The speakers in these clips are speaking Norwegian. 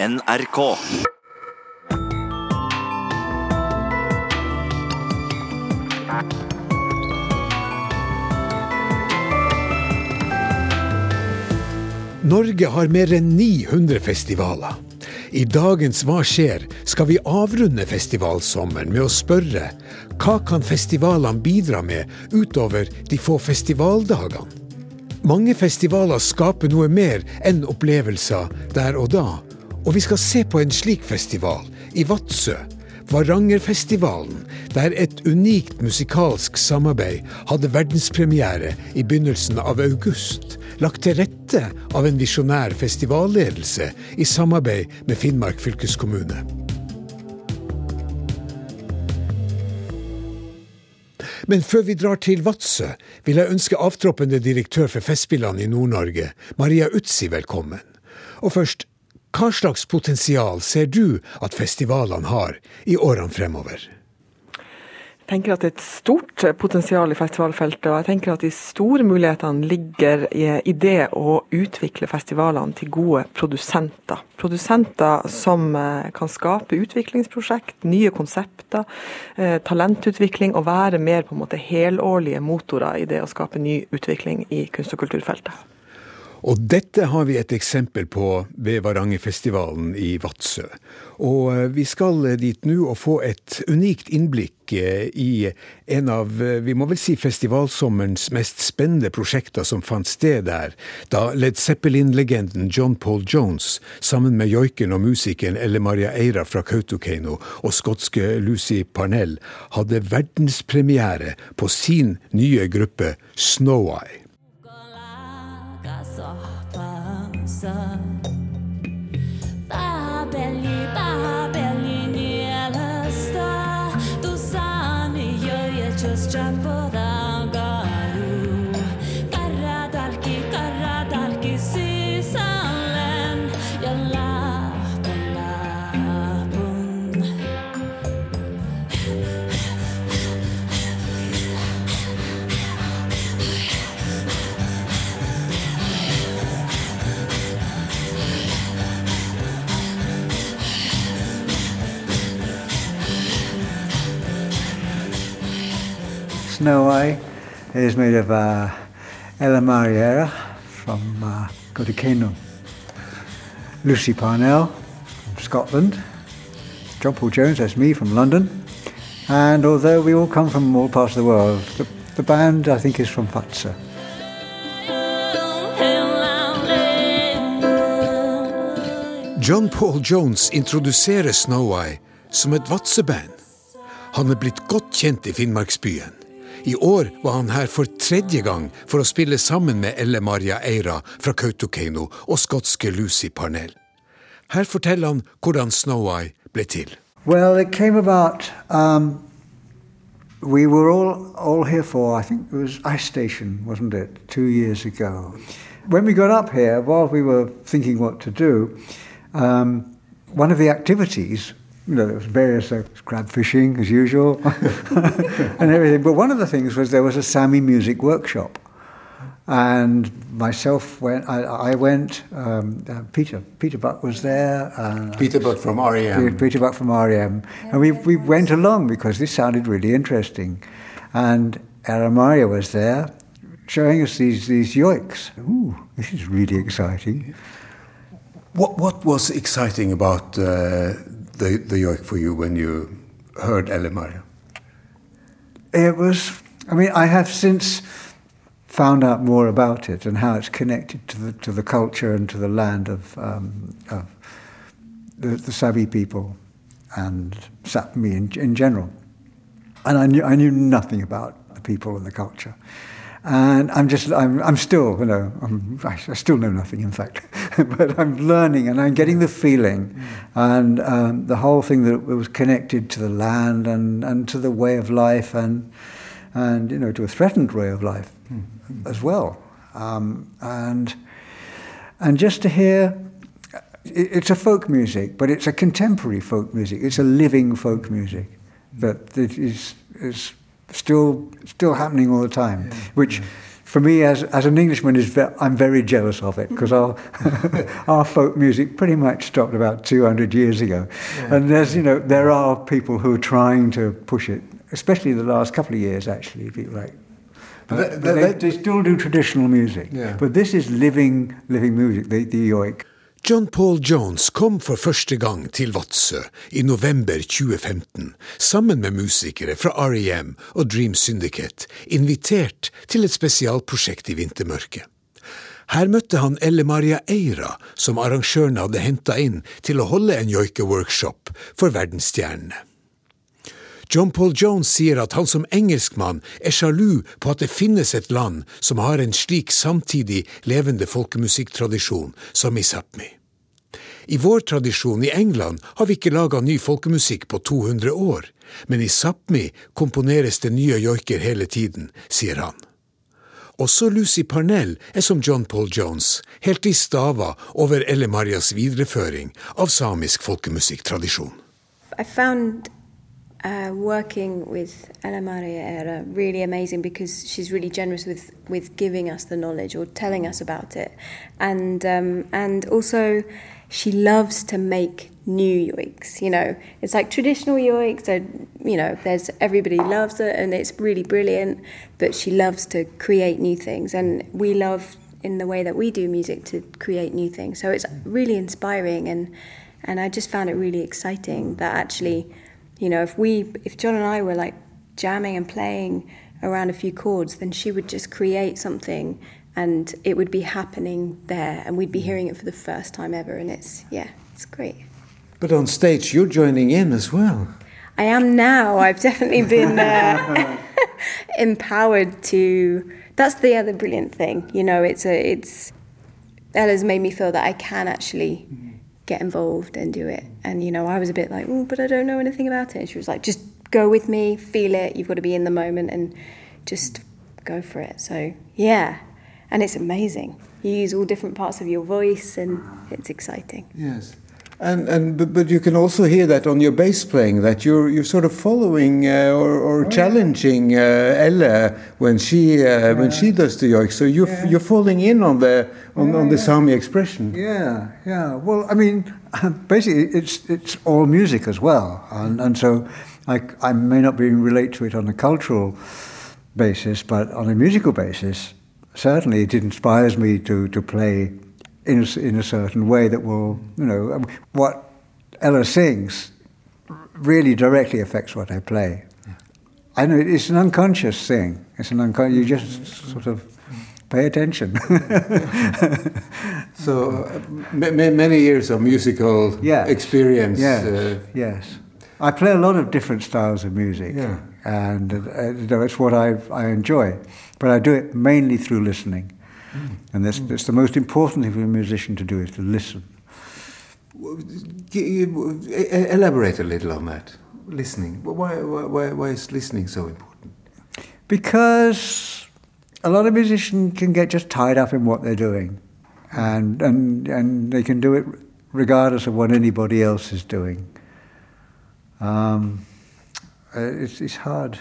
NRK. Norge har mer enn 900 festivaler. I dagens Hva skjer? skal vi avrunde festivalsommeren med å spørre hva kan festivalene bidra med utover de få festivaldagene? Mange festivaler skaper noe mer enn opplevelser der og da. Og vi skal se på en slik festival i Vadsø. Varangerfestivalen, der et unikt musikalsk samarbeid hadde verdenspremiere i begynnelsen av august, lagt til rette av en visjonær festivalledelse i samarbeid med Finnmark fylkeskommune. Men før vi drar til Vadsø, vil jeg ønske avtroppende direktør for Festspillene i Nord-Norge, Maria Utsi, velkommen. Og først, hva slags potensial ser du at festivalene har i årene fremover? Jeg tenker at det er et stort potensial i festivalfeltet, og jeg tenker at de store mulighetene ligger i det å utvikle festivalene til gode produsenter. Produsenter som eh, kan skape utviklingsprosjekt, nye konsepter, eh, talentutvikling, og være mer på en måte helårlige motorer i det å skape ny utvikling i kunst- og kulturfeltet. Og dette har vi et eksempel på ved Varangerfestivalen i Vadsø. Og eh, vi skal dit nå og få et unikt innblikk eh, i en av, eh, vi må vel si, festivalsommerens mest spennende prosjekter som fant sted der, da Led Zeppelin-legenden John Paul Jones sammen med joiken og musikeren Elle Maria Eira fra Kautokeino og skotske Lucy Parnell hadde verdenspremiere på sin nye gruppe Snow Eye. Snow Eye is made of uh, Ella Mariera from uh, Lucy Parnell from Scotland, John Paul Jones, that's me from London, and although we all come from all parts of the world, the, the band I think is from Fatsa. John Paul Jones introduserer Snow Eye som et Vadsø-band. Han er blitt godt kjent i Finnmarksbyen. I år var han her for tredje gang for å spille sammen med Elle Maria Eira fra Kautokeino og skotske Lucy Parnell. Her forteller han hvordan Snow Eye ble til. Well, it came about. Um, we were all all here for I think it was Ice Station, wasn't it, two years ago. When we got up here, while we were thinking what to do, um, one of the activities you know, there was various uh, crab fishing as usual and everything. But one of the things was there was a Sami music workshop. And myself went, I, I went, um, uh, Peter, Peter Buck was there. Uh, Peter Buck from REM. Peter, Peter Buck from REM. And we, we went along because this sounded really interesting. And Aramaria was there showing us these, these yoiks. Ooh, this is really exciting. What, what was exciting about uh, the, the yoik for you when you heard Elle It was, I mean, I have since found out more about it and how it's connected to the, to the culture and to the land of, um, of the, the Sabi people and Sapmi in, in general. And I knew, I knew nothing about the people and the culture. And I'm just, I'm, I'm still, you know, I'm, I still know nothing, in fact, but I'm learning and I'm getting the feeling mm. and um, the whole thing that was connected to the land and, and to the way of life and, and, you know, to a threatened way of life mm. as well. Um, and, and just to hear, it's a folk music, but it's a contemporary folk music. It's a living folk music that, that is, is still still happening all the time, yeah. which for me, as, as an Englishman, is ve- I'm very jealous of it because our, our folk music pretty much stopped about 200 years ago. Yeah. And there's, you know, there are people who are trying to push it, especially the last couple of years, actually, people like. But, that, that, they, they, still do traditional music. Yeah. But this is living, living music, the, the yoik. John Paul Jones kom for første gang til Vadsø i november 2015, sammen med musikere fra REM og Dream Syndicate, invitert til et spesialprosjekt i vintermørket. Her møtte han Elle Maria Eira, som arrangørene hadde henta inn til å holde en joikeworkshop for verdensstjernene. John Paul Jones sier at han som engelskmann er sjalu på at det finnes et land som har en slik samtidig levende folkemusikktradisjon som i Sápmi. I vår tradisjon i England har vi ikke laga ny folkemusikk på 200 år, men i Sápmi komponeres det nye joiker hele tiden, sier han. Også Lucy Parnell er som John Paul Jones, helt i stava over Elle Marias videreføring av samisk folkemusikktradisjon. I found uh, working with Ella Maria era really amazing because she's really generous with, with giving us the knowledge or telling us about it, and um, and also she loves to make new yoiks. You know, it's like traditional yoiks. You know, there's everybody loves it and it's really brilliant, but she loves to create new things, and we love in the way that we do music to create new things. So it's really inspiring and. And I just found it really exciting that actually you know, if we, if John and I were like jamming and playing around a few chords, then she would just create something and it would be happening there and we'd be hearing it for the first time ever. And it's, yeah, it's great. But on stage, you're joining in as well. I am now. I've definitely been uh, empowered to. That's the other brilliant thing. You know, it's a, it's, Ella's made me feel that I can actually get involved and do it. And you know, I was a bit like, oh, but I don't know anything about it. And she was like, just go with me, feel it. You've got to be in the moment and just go for it. So yeah, and it's amazing. You use all different parts of your voice, and it's exciting. Yes. And and but, but you can also hear that on your bass playing that you're you're sort of following uh, or, or oh, challenging uh, Ella when she uh, yeah. when she does the yoke. So you're yeah. you're falling in on the on, on the Sami expression. Yeah, yeah. Well, I mean, basically, it's it's all music as well, and and so I I may not be relate to it on a cultural basis, but on a musical basis, certainly it inspires me to to play in a, in a certain way that will, you know, um, what Ella sings really directly affects what I play. I know it's an unconscious thing. It's an unconscious. You just sort of pay attention. so uh, many years of musical yes. experience. Yes. Uh, yes. I play a lot of different styles of music, yeah. and uh, it's what I I enjoy. But I do it mainly through listening. And that's, that's the most important thing for a musician to do is to listen. Elaborate a little on that. Listening. Why, why, why is listening so important? Because a lot of musicians can get just tied up in what they're doing, and, and, and they can do it regardless of what anybody else is doing. Um, uh, it's, it's hard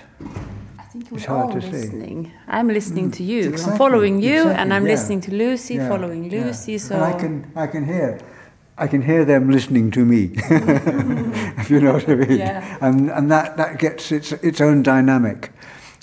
it's hard to listening. say. I'm listening mm. to you. Exactly. I'm following you, exactly. and I'm yeah. listening to Lucy, yeah. following Lucy. Yeah. So and I can I can hear. I can hear them listening to me, if you know what I mean. Yeah. And, and that, that gets its, its own dynamic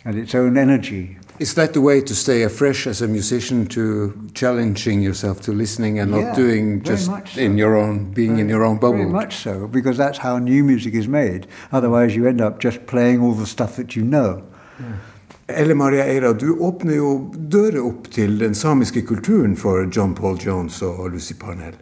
and its own energy. Is that the way to stay fresh as a musician, to challenging yourself to listening and yeah, not doing just so. in your own, being very, in your own bubble? Very much so, because that's how new music is made. Otherwise, you end up just playing all the stuff that you know. Elle Maria Eira, du åpner jo dører opp til den samiske kulturen for John Paul Jones og Lucy Parnell.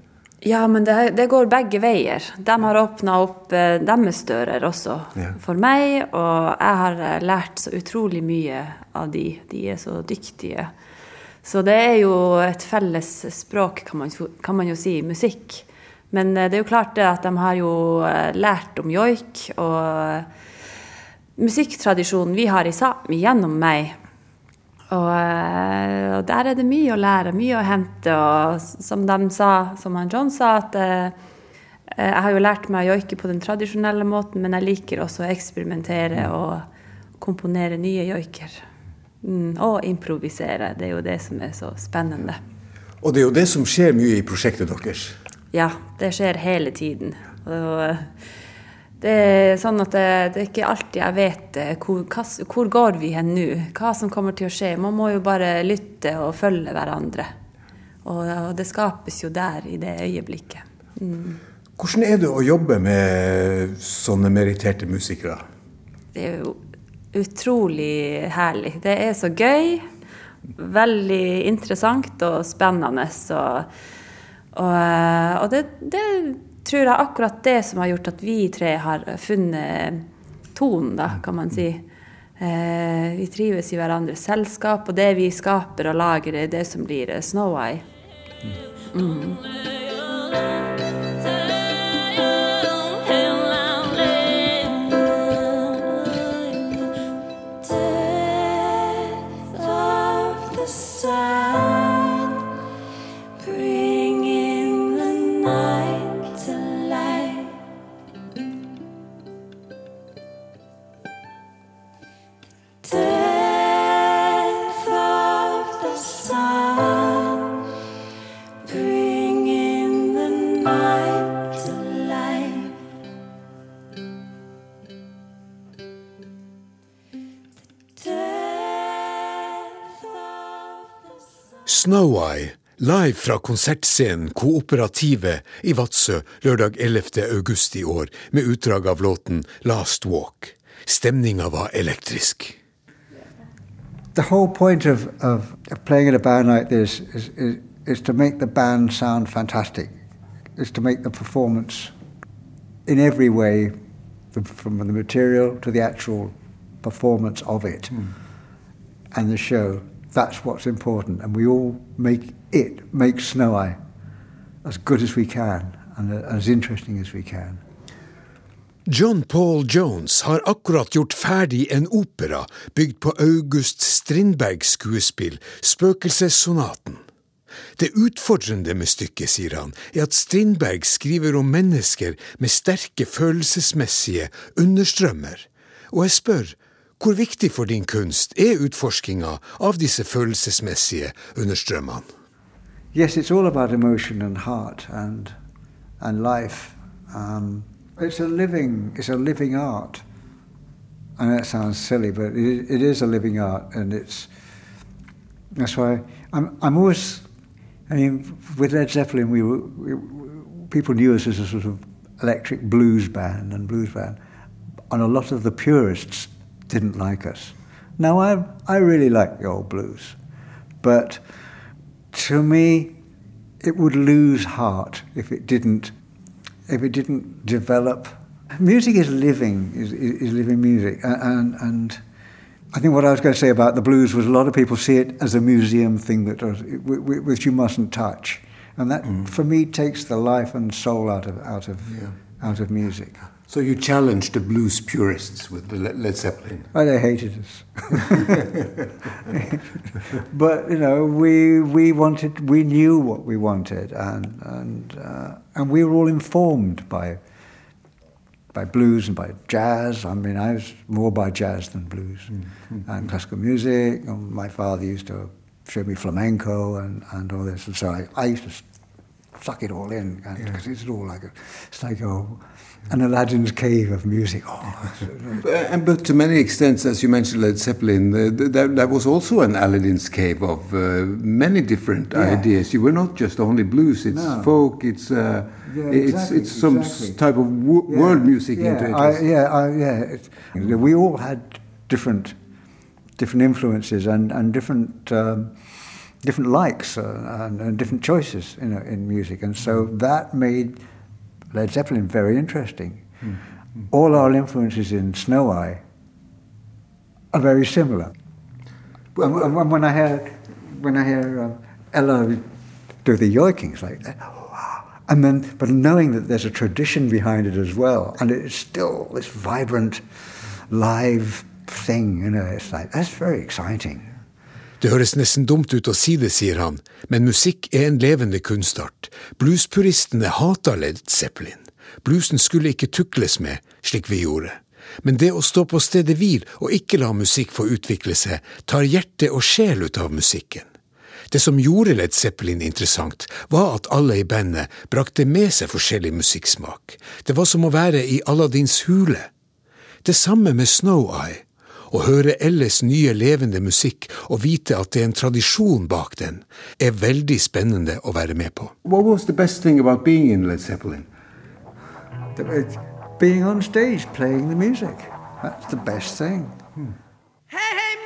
Ja, men det, det går begge veier. De har åpna opp eh, deres dører også ja. for meg, og jeg har eh, lært så utrolig mye av de. De er så dyktige. Så det er jo et felles språk, kan man, kan man jo si, musikk. Men eh, det er jo klart det at de har jo lært om joik. og musikktradisjonen vi har i Sápmi gjennom meg. Og, eh, og, der er det mye å lære, mye å hente. Og som de sa, som han John sa, at eh, eh, jeg har jo lært meg å joike på den tradisjonelle måten, men jeg liker også å eksperimentere og komponere nye joiker. Mm, og improvisere. Det er jo det som er så spennende. Og det er jo det som skjer mye i prosjektet deres? Ja, det skjer hele tiden. Og det er sånn at det, det er ikke alltid jeg vet eh, hvor, hva, hvor går vi hen nå, hva som kommer til å skje. Man må jo bare lytte og følge hverandre. Og, og det skapes jo der, i det øyeblikket. Mm. Hvordan er det å jobbe med sånne meritterte musikere? Det er jo utrolig herlig. Det er så gøy. Veldig interessant og spennende. Og, og, og det, det, tror jeg akkurat det som har gjort at vi tre har funnet tonen, da, kan man si. Eh, vi trives i hverandres selskap, og det vi skaper og lager, er det som blir Snow Eye. Mm. Snow live fra konsertscenen Kooperative i Vadsø lørdag 11. august i år, med utdrag av låten Last Walk. Stemninga var elektrisk. The whole point of, of playing in a band like this is, is, is to make the band sound fantastic. Is to make the performance in every way, from the material to the actual performance of it mm. and the show. That's what's important, and we all make it make Snow Eye as good as we can and as interesting as we can. John Paul Jones har akkurat gjort ferdig en opera bygd på August Strindbergs skuespill Spøkelsessonaten. Det utfordrende med stykket, sier han, er at Strindberg skriver om mennesker med sterke følelsesmessige understrømmer, og jeg spør hvor viktig for din kunst er utforskinga av disse følelsesmessige understrømmene? Yes, it's all about emotion and heart and, and life. Um, it's a living, it's a living art. I know that sounds silly, but it, it is a living art, and it's that's why I'm, I'm always. I mean, with Led Zeppelin, we were we, people knew us as a sort of electric blues band and blues band, and a lot of the purists didn't like us. Now, I, I really like the old blues, but to me, it would lose heart if it didn't, if it didn't develop. Music is living, is, is living music, and, and I think what I was going to say about the blues was a lot of people see it as a museum thing that which you mustn't touch, and that mm. for me takes the life and soul out of out of yeah. out of music. So you challenged the blues purists with the Led Zeppelin. Oh, they hated us. but you know, we we wanted, we knew what we wanted, and and uh, and we were all informed by by blues and by jazz. I mean, I was more by jazz than blues mm-hmm. and classical music. And my father used to show me flamenco and, and all this, and so I, I used to suck it all in because yeah. it's all like a, it's like a an Aladdin's cave of music. Oh. and, but to many extents, as you mentioned, Led Zeppelin, uh, that, that was also an Aladdin's cave of uh, many different yeah. ideas. You were not just only blues; it's no. folk, it's uh, yeah, exactly, it's it's some exactly. type of yeah. world music yeah, into it. I, yeah, I, yeah. we all had different different influences and and different. Um, different likes uh, and, and, different choices you know, in music, and so that made Led Zeppelin very interesting. Mm. All our influences in Snow Eye are very similar. And, when I hear when I hear um, Ella do the yoikings like that, and then but knowing that there's a tradition behind it as well, and it's still this vibrant, live thing, you know, it's like that's very exciting. Det høres nesten dumt ut å si det, sier han, men musikk er en levende kunstart. Bluespuristene hater Led Zeppelin. Bluesen skulle ikke tukles med, slik vi gjorde. Men det å stå på stedet hvil og ikke la musikk få utvikle seg, tar hjerte og sjel ut av musikken. Det som gjorde Led Zeppelin interessant, var at alle i bandet brakte med seg forskjellig musikksmak. Det var som å være i Aladdins hule. Det samme med Snow Eye. Å høre Elles nye levende musikk og vite at det er en tradisjon bak den, er veldig spennende å være med på. What was the best thing about being in Led Zeppelin? Being on stage, playing the music. That's the best thing. Hmm. Hey, hey,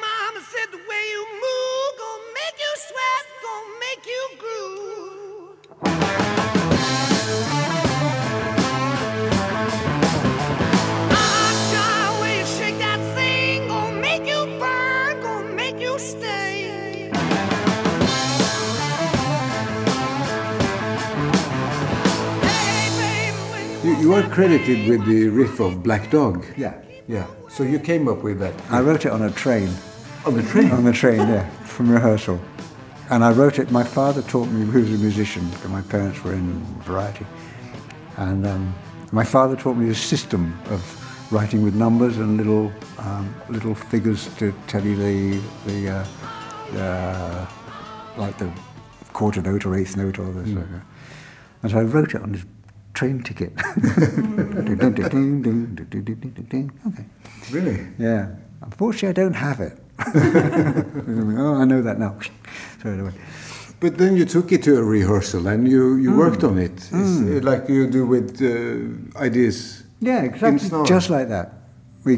You, are credited with the riff of Black Dog. Yeah. Yeah. So you came up with that. I wrote it on a train. On the train? On the train, yeah, from rehearsal. And I wrote it, my father taught me, who was a musician, because my parents were in variety. And um, my father taught me a system of writing with numbers and little um, little figures to tell you the, the uh, uh, like the quarter note or eighth note or this. that. And so I wrote it on this train ticket. okay. Really? Yeah. Unfortunately, I don't have it. oh, I know that now. But then you took it to a rehearsal and you, you worked on it, uh, like you do with uh, ideas. yeah, exactly, just like that. We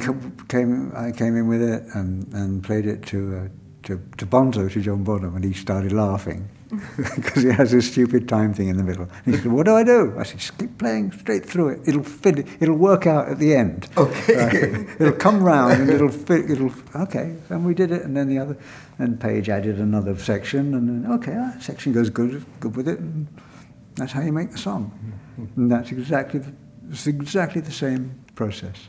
came, I came in with it and, and played it to, uh, to to Bonzo, to John Bonham, and he started laughing because he has this stupid time thing in the middle. And he said, "What do I do?" I said, "Just keep playing straight through it. It'll fit. It'll work out at the end. Okay. Uh, it'll come round and it'll fit. It'll okay." And we did it, and then the other, and Page added another section, and then okay, that section goes good, good with it, and that's how you make the song. And that's exactly, the, it's exactly the same process.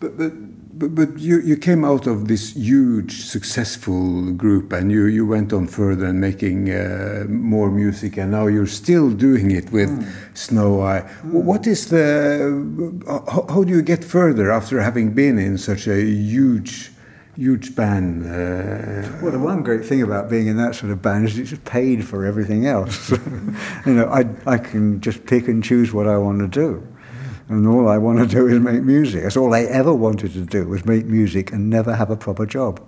But, but, but, but you, you came out of this huge successful group and you, you went on further and making uh, more music and now you're still doing it with Snow Eye. What is the, how, how do you get further after having been in such a huge, huge band? Uh, Well, the one great thing about being in that sort of band is it's paid for everything else. you know, I, I can just pick and choose what I want to do. And all I want to do is make music. That's all I ever wanted to do was make music and never have a proper job.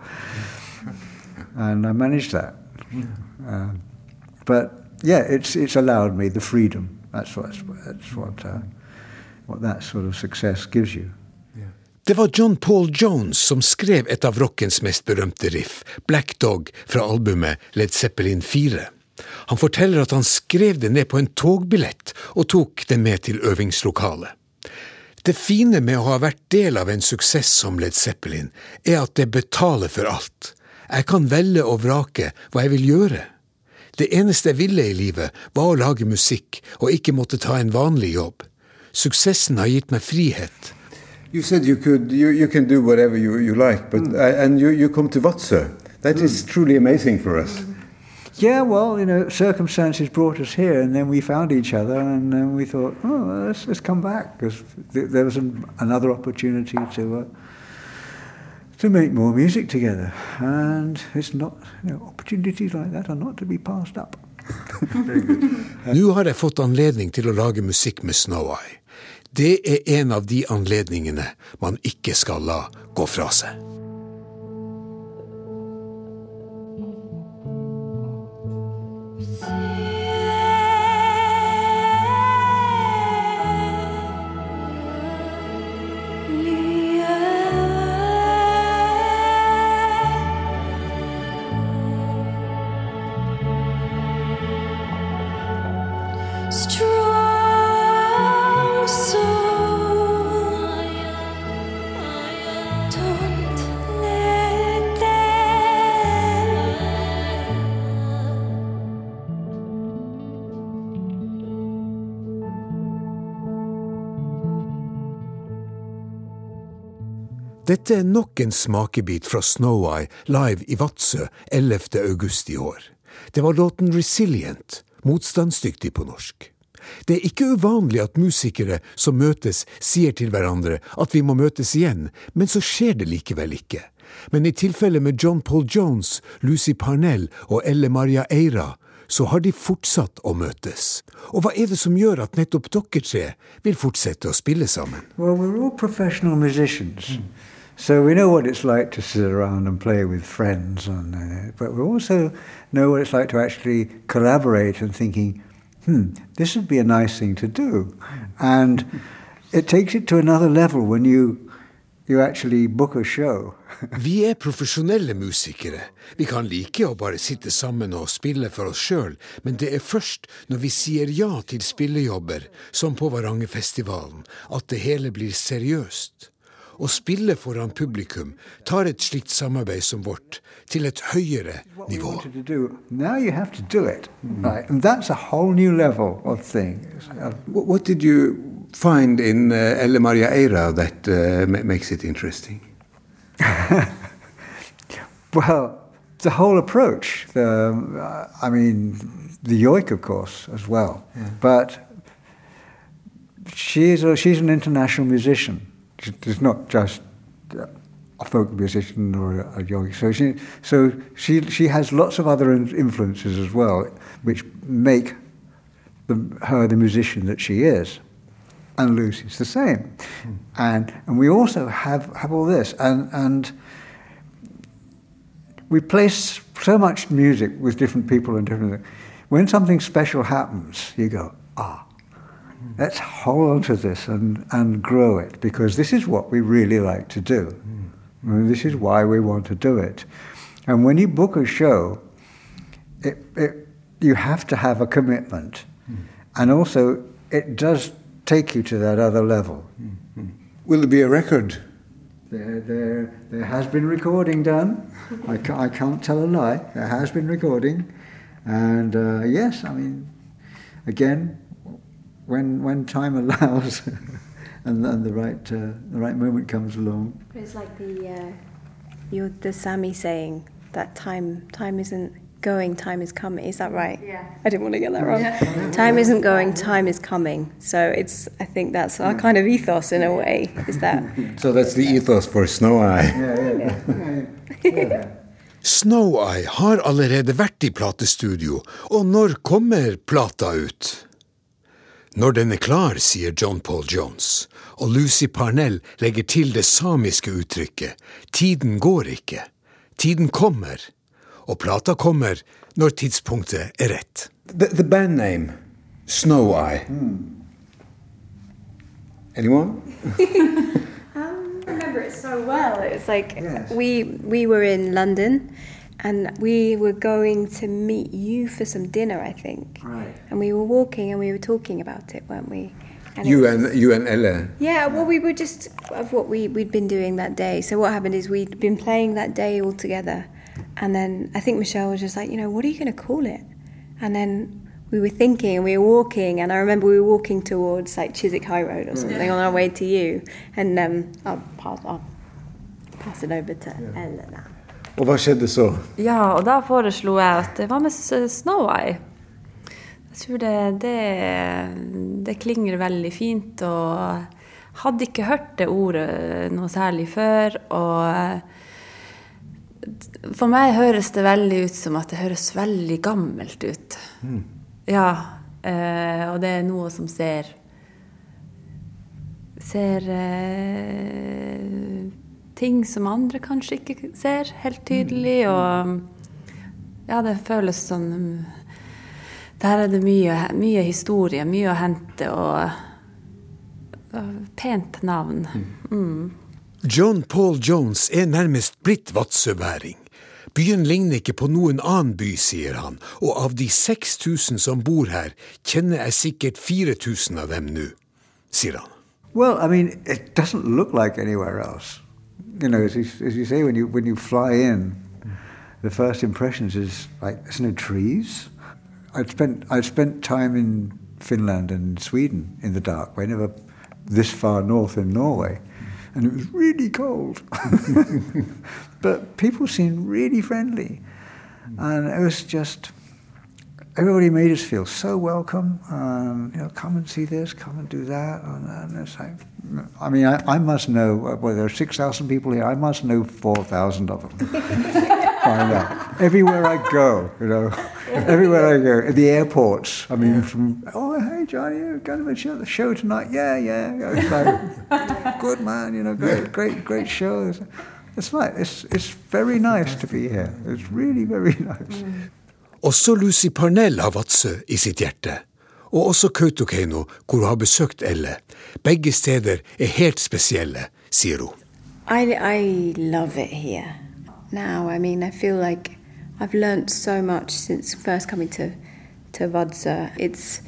And I managed that. Uh, but yeah, it's, it's allowed me the freedom. That's what, that's what, uh, what that sort of success gives you. Det var John Paul Jones som skrev et av rockens mest berømte riff, Black Dog, fra albumet Led Zeppelin 4. Han forteller at han skrev det ned på en togbillett og tok det med til øvingslokalet. Det fine med å ha vært del av en suksess som Led Zeppelin, er at det betaler for alt. Jeg kan velge og vrake hva jeg vil gjøre. Det eneste jeg ville i livet, var å lage musikk og ikke måtte ta en vanlig jobb. Suksessen har gitt meg frihet. you said you could, you, you can do whatever you, you like, but, uh, and you, you come to Vatsö. That is truly amazing for us. Yeah, well, you know, circumstances brought us here, and then we found each other, and then we thought, oh, let's, let's come back because th- there was an, another opportunity to uh, to make more music together, and it's not, you know, opportunities like that are not to be passed up. Nå har jeg fått anledning til å lage musikk med Snow Eye. Det er en av de anledningene man ikke skal la gå fra seg. Dette er nok en smakebit fra Snow Eye live i Vadsø 11. august i år. Det var låten Resilient, motstandsdyktig på norsk. Det er ikke uvanlig at musikere som møtes, sier til hverandre at vi må møtes igjen, men så skjer det likevel ikke. Men i tilfellet med John Paul Jones, Lucy Parnell og Elle Maria Eira, så har de fortsatt å møtes. Og hva er det som gjør at nettopp dere tre vil fortsette å spille sammen? Well, we're all professional musicians. So we know what it's like to sit around and play with friends, and, uh, but we also know what it's like to actually collaborate and thinking, hmm, this would be a nice thing to do. And it takes it to another level when you, you actually book a show. Vi er profesjonelle musikere. Vi kan like å bare sitte sammen og spille for oss sjøl, men det er først når vi sier ja til spillejobber, som på Varangerfestivalen, at det hele blir seriøst. Å spille foran publikum tar et slikt samarbeid som vårt til et høyere what we nivå. wanted to do. Now you have to do it, right? And that's a whole new level of thing. Uh, What, what did you find in uh, Elle Maria Eira that uh, ma- makes it interesting? Well, the whole approach. The, uh, I mean, the yoik, of course, as well. But she's a, she's an international musician. She's not just a folk musician or a, a yoik. So she so she she has lots of other influences as well, which make the, her the musician that she is. And Lucy's the same. And and we also have have all this and and we place so much music with different people and different things. When something special happens, you go, ah, let's hold on to this and, and grow it because this is what we really like to do. Hmm. I mean, this is why we want to do it. And when you book a show, it, it, you have to have a commitment. Hmm. And also, it does take you to that other level. Hmm. Will there be a record? There, there, there has been recording done. I, ca- I can't tell a lie. There has been recording, and uh, yes, I mean, again, when when time allows, and, and the right uh, the right moment comes along. It's like the uh, you're the Sami saying that time time isn't going, time is coming. Is that right? Yeah. I didn't want to get that wrong. Time isn't going, time is coming. So it's I think that's our kind of ethos in a way. Is that So that's the ethos for Snow Eye. Yeah, yeah, yeah. yeah. Snow Eye har allerede vært i platestudio, og når kommer plata ut? Når den er klar, sier John Paul Jones, og Lucy Parnell legger til det samiske uttrykket tiden går ikke, tiden kommer, og plata kommer når tidspunktet er rett. The, the band name, Snow Eye. Anyone? I remember it so well. It was like Yes. we we were in London, and we were going to meet you for some dinner, I think. Right. And we were walking and we were talking about it, weren't we? And it You was- and you and Elle. Yeah, well, we were just of what we we'd been doing that day. So what happened is we'd been playing that day all together, and then I think Michelle was just like, you know, what are you going to call it? And then we were thinking, and we were walking, and I remember we were walking towards like Chiswick High Road or something on our way to you, and um, I'll pass I'll pass it over to Ella now. Og hva skjedde så? Ja, og da foreslo jeg at var med S- Snow Eye. Jeg tror det, det, det klinger veldig fint, og hadde ikke hørt det ordet noe særlig før. Og for meg høres det veldig ut som at det høres veldig gammelt ut. Ja, eh, og det er noe som ser Ser eh, ting som andre kanskje ikke ser helt tydelig, og ja, det føles sånn Der er det mye, mye historie, mye å hente, og, og pent navn. Mm. John Paul Jones er nærmest blitt vadsøværing. Byen ligner ikke på noen annen by, sier han, og av de 6000 som bor her, kjenner jeg sikkert 4000 av dem nå, sier han. Well, I mean, it doesn't look like anywhere else. You know, as you, as you say, when you when you fly in, the first impressions is like there's no trees. I'd spent I'd spent time in Finland and Sweden in the dark. We're never this far north in Norway, and it was really cold. but people seemed really friendly, and it was just everybody made us feel so welcome. Um, you know, come and see this, come and do that, and, and it's like, I mean, I, I must know. Well, there are six thousand people here. I must know four thousand of them. Everywhere I go, you know, everywhere I go, at the airports. I mean, from oh hey Johnny, you're going to the show, the show tonight? Yeah, yeah. It's like, good man, you know, great, great, great show. It's, it's like it's it's very nice to be here. It's really very nice. Også Lucy Parnell har Vadsø i sitt hjerte. Og også Kautokeino, hvor hun har besøkt Elle. Begge steder er helt spesielle, sier hun. I, I love it here now. I mean, I feel like I've learned so much since first coming to to Vadza. It's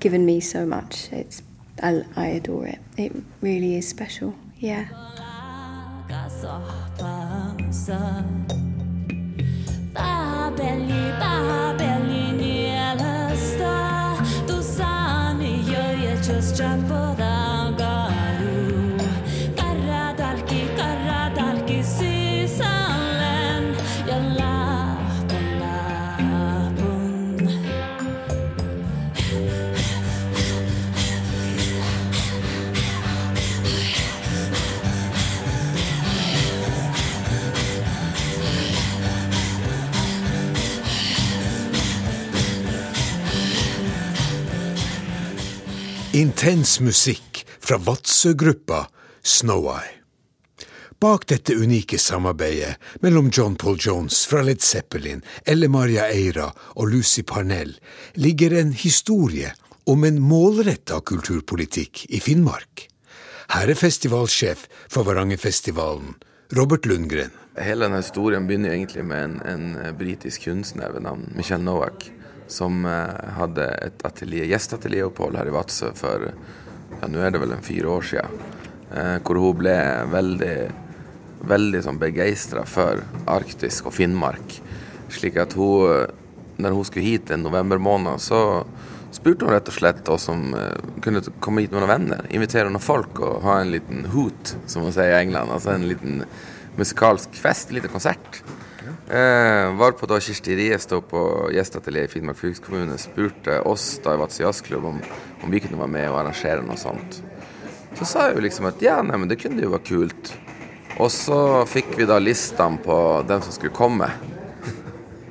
given me so much. It's I, I adore it. It really is special. Yeah. just jump for the Intens musikk fra Vadsø-gruppa Snow Eye. Bak dette unike samarbeidet mellom John Paul Jones fra Led Zeppelin, Elle Maria Eira og Lucy Parnell ligger en historie om en målretta kulturpolitikk i Finnmark. Her er festivalsjef for Varangerfestivalen, Robert Lundgren. Hele denne historien begynner egentlig med en, en britisk kunstner ved navn Michelle Nowak, som eh, hadde et atelier, gjesteatelieropphold her i Vadsø for ja, nå er det vel en fire år siden. Eh, hvor hun ble veldig, veldig sånn begeistra for Arktis og Finnmark. Slik at hun, eh, når hun skulle hit en november måned, så spurte hun rett og slett oss om kunne komme hit med noen venner. Invitere noen folk og ha en liten hoot, som man sier i England. Altså en liten musikalsk fest, en liten konsert. Eh, varpå da Kirsti Riestad på gjesteatelier i Finnmark fylkeskommune, spurte oss da i Vadsø jazzklubb om, om vi kunne være med og arrangere noe sånt. Så sa jeg jo liksom at ja, nei, men det kunne jo være kult. Og så fikk vi da listene på dem som skulle komme.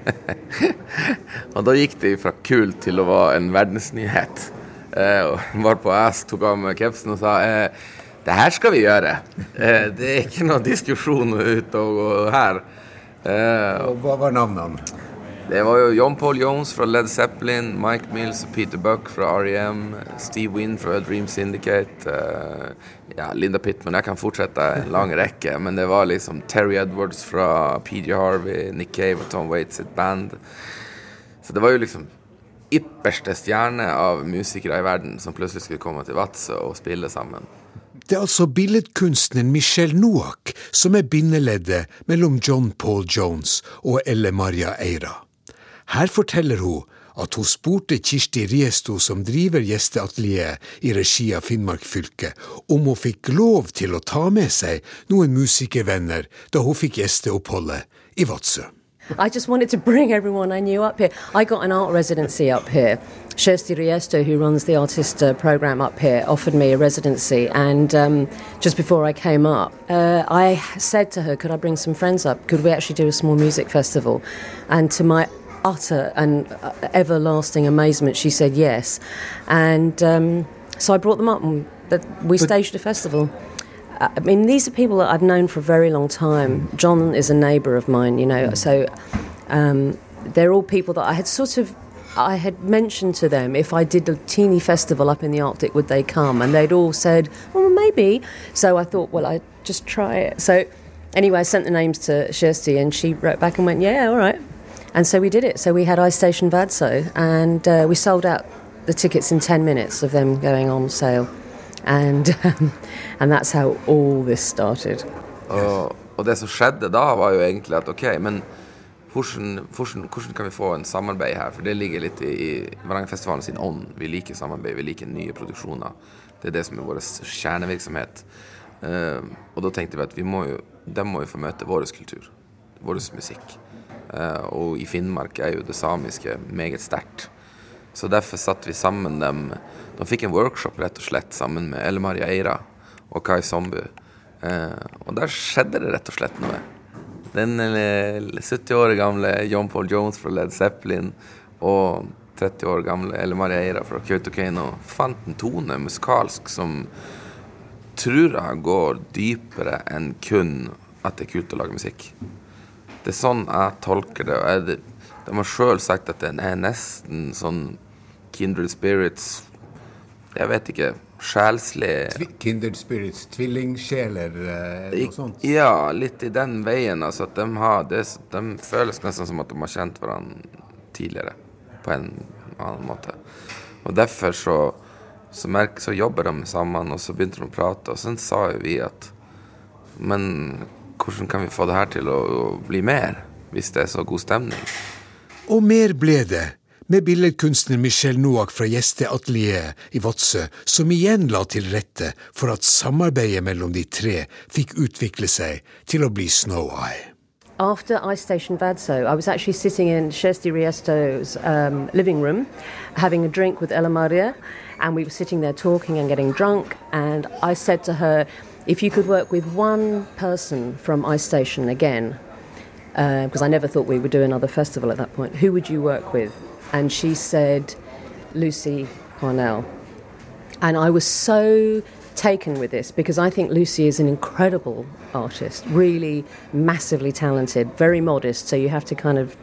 og da gikk det fra kult til å være en verdensnyhet. Eh, og varpå jeg tok av meg kapsen og sa eh, det her skal vi gjøre. Eh, det er ikke noe diskusjon ute og, og her. Eh, Og hva var navnene? det var jo John Paul Jones fra Led Zeppelin, Mike Mills og Peter Buck fra R.E.M., Steve Wynn fra Dream Syndicate, eh, ja, Linda Pittman Jeg kan fortsette en lang rekke, men det var liksom Terry Edwards fra PJ Harvey, Nick Cave og Tom Waits sitt band. Så det var jo liksom ypperste stjerne av musikere i verden som plutselig skulle komme til Vadsø og spille sammen. Det er altså billedkunstneren Michelle Noack som er bindeleddet mellom John Paul Jones og Elle Maria Eira. Her forteller hun at hun spurte Kirsti Riesto, som driver gjesteatelieret i regi av Finnmark fylke, om hun fikk lov til å ta med seg noen musikervenner da hun fikk gjesteoppholdet i Vadsø. I just wanted to bring everyone I knew up here. I got an art residency up here. Kirsty Riesto, who runs the artist uh, program up here, offered me a residency. And um, just before I came up, uh, I said to her, Could I bring some friends up? Could we actually do a small music festival? And to my utter and uh, everlasting amazement, she said yes. And um, so I brought them up and we staged a festival. I mean, these are people that I've known for a very long time. John is a neighbour of mine, you know, so um, they're all people that I had sort of. I had mentioned to them if I did a teeny festival up in the Arctic, would they come? And they'd all said, well, maybe. So I thought, well, I'd just try it. So anyway, I sent the names to Kirsty and she wrote back and went, yeah, all right. And so we did it. So we had Ice Station Vadso and uh, we sold out the tickets in 10 minutes of them going on sale. And, um, and that's how all this started. Og, og det som skjedde da, var jo egentlig at ok, men hvordan, hvordan, hvordan kan vi få en samarbeid her? For det ligger litt i, i Varangerfestivalen sin ånd. Vi liker samarbeid, vi liker nye produksjoner. Det er det som er vår kjernevirksomhet. Uh, og da tenkte vi at vi må jo, de må jo få møte vår kultur, vår musikk. Uh, og i Finnmark er jo det samiske meget sterkt. Så derfor satte vi sammen dem De fikk en workshop rett og slett sammen med Elle Maria Eira og Kai Sombu. Eh, og der skjedde det rett og slett noe. Den eh, 70 år gamle John Paul Jones fra Led Zeppelin og 30 år gamle Elle Maria Eira fra Kautokeino fant en tone musikalsk som tror jeg går dypere enn kun at det er kult å lage musikk. Det er sånn jeg tolker det. og jeg, De har sjøl sagt at den er nesten sånn Kindred Spirits Jeg vet ikke. Sjelslig Tvi- Kindred Spirits, tvillingsjeler, eh, noe sånt. Ja, litt i den veien. Altså at de, har det, de føles nesten som at de har kjent hverandre tidligere. På en annen måte. Og derfor så, så, merk, så jobber de sammen, og så begynte de å prate. Og så sa jo vi at Men hvordan kan vi få det her til å, å bli mer, hvis det er så god stemning? Og mer ble det, med billedkunstner Michel Noack fra Gjesteatelieret i Vadsø, som igjen la til rette for at samarbeidet mellom de tre fikk utvikle seg til å bli Snow Eye. After Ice Station Vadso, I was actually sitting in Kirsty Riesto's um, living room having a drink with Ella Maria, and we were sitting there talking and getting drunk. And I said to her, If you could work with one person from Ice Station again, because I never thought we would do another festival at that point, who would you work with? And she said, Lucy Parnell. And I was so taken with this because I think Lucy is an incredible artist, really massively talented, very modest, so you have to kind of,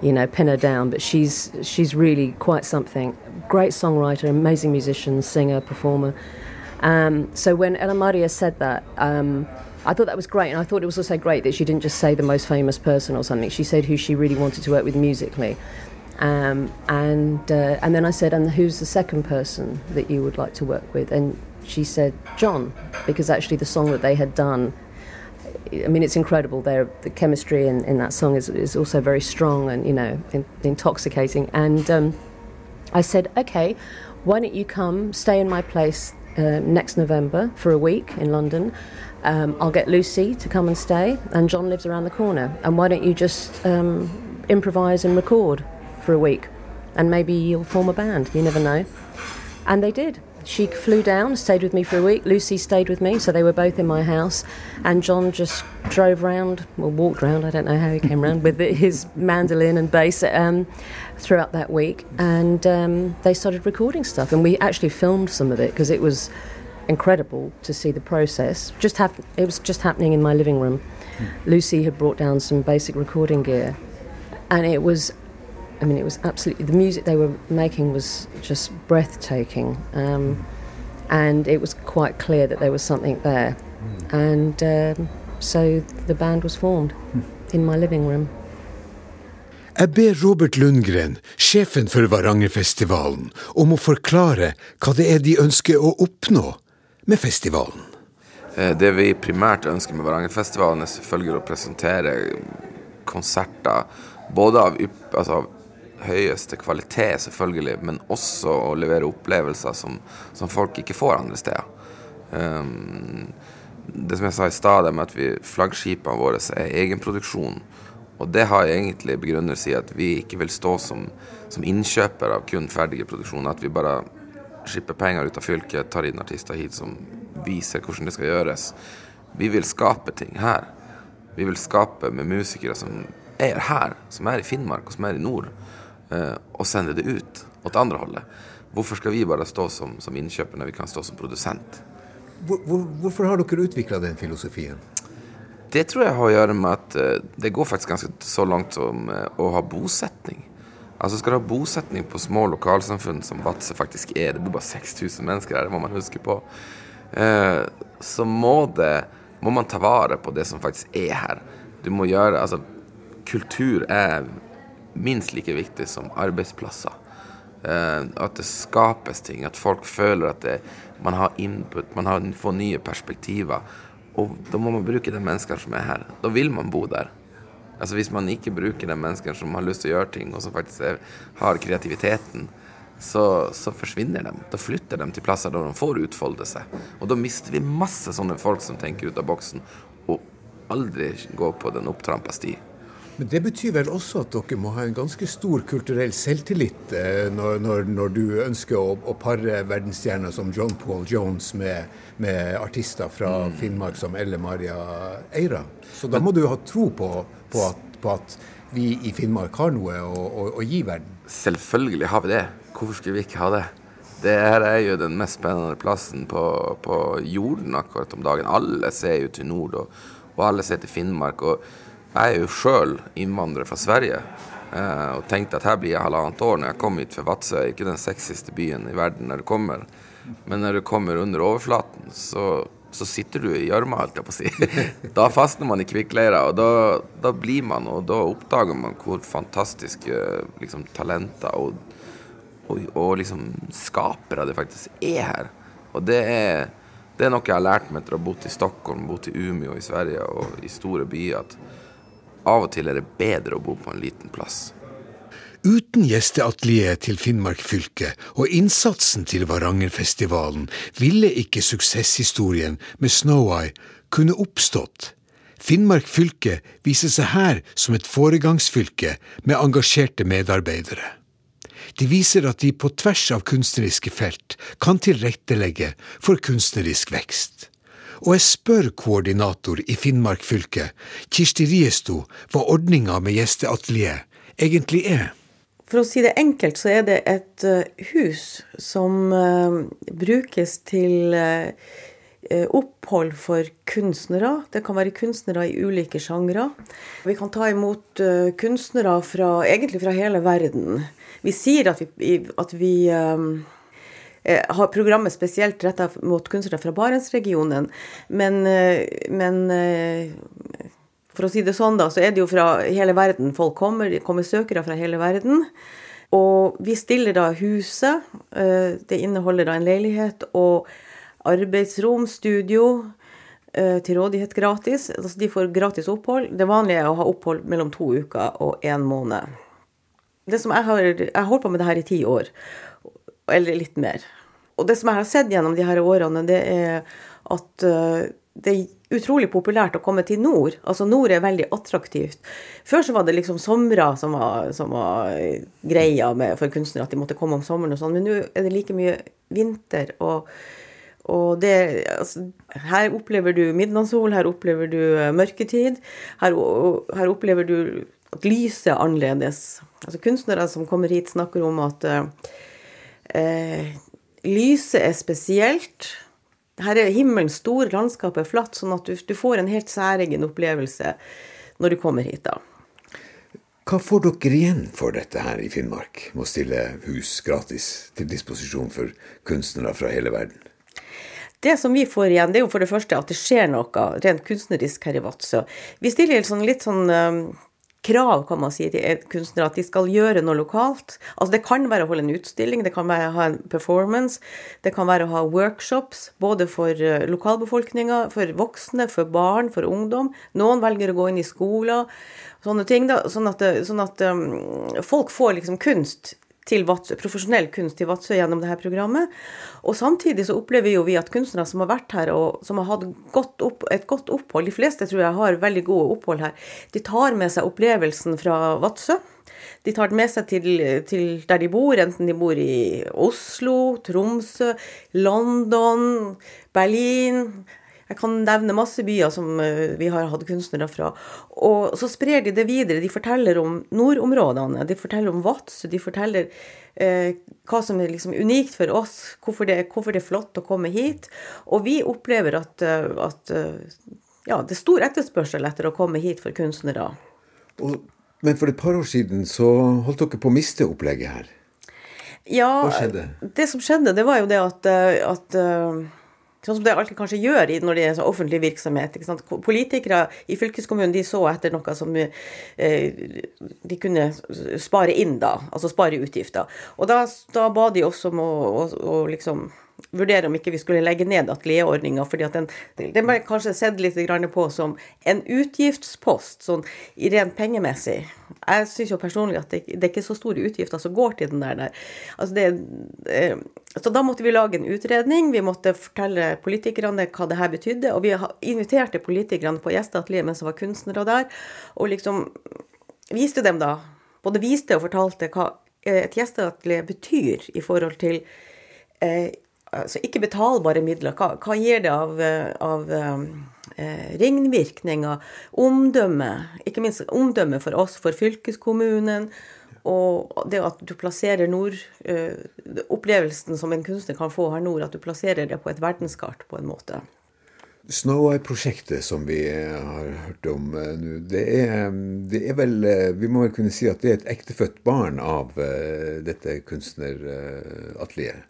you know, pin her down, but she's she's really quite something. Great songwriter, amazing musician, singer, performer. Um, so when Ella Maria said that, um, I thought that was great, and I thought it was also great that she didn't just say the most famous person or something. She said who she really wanted to work with musically. Um, and uh, and then I said, and who's the second person that you would like to work with? And she said John, because actually the song that they had done, I mean, it's incredible. Their the chemistry in, in that song is, is also very strong and you know in, intoxicating. And um, I said, okay, why don't you come stay in my place uh, next November for a week in London? Um, I'll get Lucy to come and stay, and John lives around the corner. And why don't you just um, improvise and record for a week? And maybe you'll form a band, you never know. And they did. She flew down, stayed with me for a week. Lucy stayed with me, so they were both in my house. And John just drove round, well, walked round, I don't know how he came round, with his mandolin and bass um, throughout that week. And um, they started recording stuff. And we actually filmed some of it because it was incredible to see the process. Just hap- It was just happening in my living room. Lucy had brought down some basic recording gear. And it was I mean, it was absolutely the music they were making was just breathtaking, um, and it was quite clear that there was something there, and um, so the band was formed in my living room. Jeg ber Robert Lundgren, sjefen for Varangerfestivalen, om å forklare hva det er de ønsker å oppnå med festivalen. Eh, Det vi primært ønsker med Varangerfestivalen, er selvfølgelig å presentere konserter både av, ypp, altså av høyeste kvalitet, selvfølgelig, men også å levere opplevelser som, som folk ikke får andre steder. Um, det som jeg sa i stad, med at vi, flaggskipene våre er egenproduksjon. Og det har egentlig begrunnelse i at vi ikke vil stå som, som innkjøper av kun ferdige produksjoner. At vi bare skipper penger ut av fylket, tar inn artister hit som viser hvordan det skal gjøres. Vi vil skape ting her. Vi vil skape med musikere som er her, som er i Finnmark og som er i nord, og sende det ut åt andre holdet. Hvorfor skal vi bare stå som, som innkjøper når vi kan stå som produsent? Hvor, hvor, hvorfor har dere utvikla den filosofien? Det tror jeg har å gjøre med at eh, det går faktisk ganske så langt som eh, å ha bosetning. Altså Skal du ha bosetning på små lokalsamfunn som Vadsø faktisk er, det bor bare 6000 mennesker her, det må man huske på, eh, så må, det, må man ta vare på det som faktisk er her. Du må gjøre, altså Kultur er minst like viktig som arbeidsplasser. Eh, at det skapes ting, at folk føler at det, man har input, man har, får nye perspektiver. Og da må man bruke de menneskene som er her. Da vil man bo der. Altså Hvis man ikke bruker de menneskene som har lyst til å gjøre ting, og som faktisk er, har kreativiteten, så, så forsvinner de. Da flytter de til plasser der de får utfolde seg. Og da mister vi masse sånne folk som tenker ut av boksen, og aldri går på den opptrampa sti. Men det betyr vel også at dere må ha en ganske stor kulturell selvtillit eh, når, når, når du ønsker å, å pare verdensstjerner som John Paul Jones med, med artister fra Finnmark som Elle Maria Eira. Så da må du ha tro på, på, at, på at vi i Finnmark har noe å, å, å gi verden. Selvfølgelig har vi det. Hvorfor skulle vi ikke ha det? Det her er jo den mest spennende plassen på, på jorden akkurat om dagen. Alle ser jo til nord, og, og alle ser til Finnmark. Og jeg er jo sjøl innvandrer fra Sverige. eh, Og tenkte at her blir jeg halvannet år når jeg kom hit, for Vadsø er ikke den sexyste byen i verden når du kommer. Men når du kommer under overflaten, så, så sitter du i gjørma, holdt jeg på å si. Da fastner man i kvikkleira, og da, da blir man, og da oppdager man hvor fantastiske liksom, talenter og, og, og liksom skapere det faktisk er her. Og det er, det er noe jeg har lært meg etter å ha bodd i Stockholm, bodd i Umeå i Sverige og i store byer, at av og til er det bedre å bo på en liten plass. Uten gjesteatelieret til Finnmark fylke og innsatsen til Varangerfestivalen ville ikke suksesshistorien med Snow-Eye kunne oppstått. Finnmark fylke viser seg her som et foregangsfylke med engasjerte medarbeidere. De viser at de på tvers av kunstneriske felt kan tilrettelegge for kunstnerisk vekst. Og jeg spør koordinator i Finnmark fylke, Kirsti Riesto, hva ordninga med gjesteatelier egentlig er. For å si det enkelt, så er det et eh, hus som eh, brukes til eh, opphold for kunstnere. Det kan være kunstnere i ulike sjangre. Vi kan ta imot kunstnere fra, egentlig fra hele verden. Vi sier at vi, at vi har programmet spesielt retta mot kunstnere fra Barentsregionen, men, eh, men eh, for å si det sånn, da, så er det jo fra hele verden folk kommer. Det kommer søkere fra hele verden. Og vi stiller da huset. eh, Det inneholder da en leilighet og arbeidsrom, studio, eh, til rådighet gratis. Altså de får gratis opphold. Det vanlige er å ha opphold mellom to uker og én måned. Det som jeg har, jeg har holdt på med det her i ti år, eller litt mer. Og det som jeg har sett gjennom de her årene, det er at eh, det er utrolig populært å komme til nord. Altså nord er veldig attraktivt. Før så var det liksom somre som var, som var eh, greia med, for kunstnere, at de måtte komme om sommeren og sånn. Men nå er det like mye vinter. og og det, altså, her opplever du midnattssol, her opplever du eh, mørketid. Her, her opplever du at lyset er annerledes. Altså Kunstnere som kommer hit, snakker om at eh, eh, lyset er spesielt. Her er himmelen stor, landskapet er flatt, sånn at du, du får en helt særegen opplevelse når du kommer hit. da. Hva får dere igjen for dette her i Finnmark, med å stille hus gratis til disposisjon for kunstnere fra hele verden? Det som vi får igjen, det er jo for det første at det skjer noe rent kunstnerisk her i Vadsø. Vi stiller sånn, litt sånn um, krav, kan man si, til kunstnere at de skal gjøre noe lokalt. Altså Det kan være å holde en utstilling, det kan være å ha en performance, det kan være å ha workshops, både for uh, lokalbefolkninga, for voksne, for barn, for ungdom. Noen velger å gå inn i skoler, sånne ting. da, Sånn at, sånn at um, folk får liksom kunst til Vatsø, profesjonell kunst til Vadsø gjennom dette programmet. Og samtidig så opplever jo vi at kunstnere som har vært her og som har hatt godt opp, et godt opphold, de fleste tror jeg har veldig gode opphold her, de tar med seg opplevelsen fra Vadsø. De tar den med seg til, til der de bor, enten de bor i Oslo, Tromsø, London, Berlin. Jeg kan nevne masse byer som eh, vi har hatt kunstnere fra. Og så sprer de det videre. De forteller om nordområdene, de forteller om Vadsø, de forteller eh, hva som er liksom unikt for oss, hvorfor det, hvorfor det er flott å komme hit. Og vi opplever at, eh, at eh, ja, det er stor etterspørsel etter å komme hit for kunstnere. Og, men for et par år siden så holdt dere på å miste opplegget her. Ja, Hva skjedde? Det som skjedde, det var jo det at, at Sånn som det alltid kanskje gjør når det er sånn offentlig virksomhet. Politikere i fylkeskommunen de så etter noe som eh, de kunne spare inn, da. Altså spare utgifter. Og da, da ba de oss om å, å, å liksom vurdere om ikke vi skulle legge ned atelierordninga, at den, ble kanskje sett litt på som en utgiftspost, sånn rent pengemessig. Jeg syns jo personlig at det, det er ikke så store utgifter som går til den der. der. Altså det, eh, så da måtte vi lage en utredning, vi måtte fortelle politikerne hva det her betydde, og vi inviterte politikerne på gjesteatelier mens det var kunstnere der, og liksom viste dem da, både viste og fortalte hva et gjesteatelier betyr i forhold til eh, altså ikke betalbare midler. Hva, hva gir det av, eh, av eh, ringvirkninger? Omdømme, ikke minst omdømme for oss, for fylkeskommunen. Og det at du plasserer nord eh, Opplevelsen som en kunstner kan få her nord, at du plasserer det på et verdenskart på en måte. Snow Eye-prosjektet som vi har hørt om eh, nå, det det er vel eh, Vi må vel kunne si at det er et ektefødt barn av eh, dette kunstneratelieret?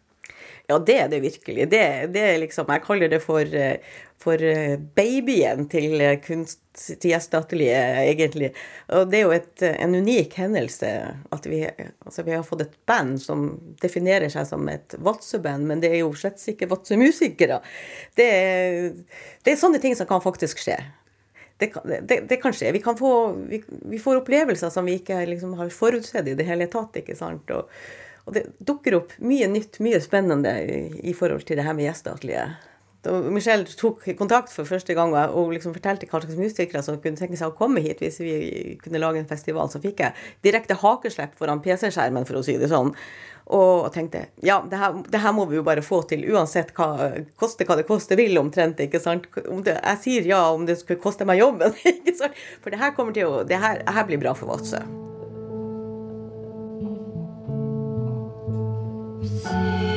Ja, det er det virkelig. Det, det er liksom, jeg kaller det for, eh, for eh, babyen til eh, kunst egentlig. Og det er jo et, en unik hendelse at vi, altså vi har fått et band som definerer seg som et Vadsø-band, men det er jo slett ikke Vadsø-musikere. Det, det er sånne ting som kan faktisk skje. Det det, det kan skje. Vi, kan få, vi, vi får opplevelser som vi ikke liksom har forutsett i det hele tatt. ikke sant? Og, og det dukker opp mye nytt, mye spennende i, forhold til det her med gjesteatelier. Da Michelle tok kontakt for første gang og- liksom fortalte hva slags musikere som kunne tenke seg å komme hit hvis vi kunne lage en festival, så fikk jeg direkte hakeslepp foran PC-skjermen, for å si det sånn. Og tenkte ja, det her, det her må vi jo bare få til, uansett hva koste hva det koste vil, omtrent. ikke sant? Det, jeg sier ja om det skulle koste meg jobben. ikke sant? For det her kommer til å, det her, her blir bra for Vadsø. See.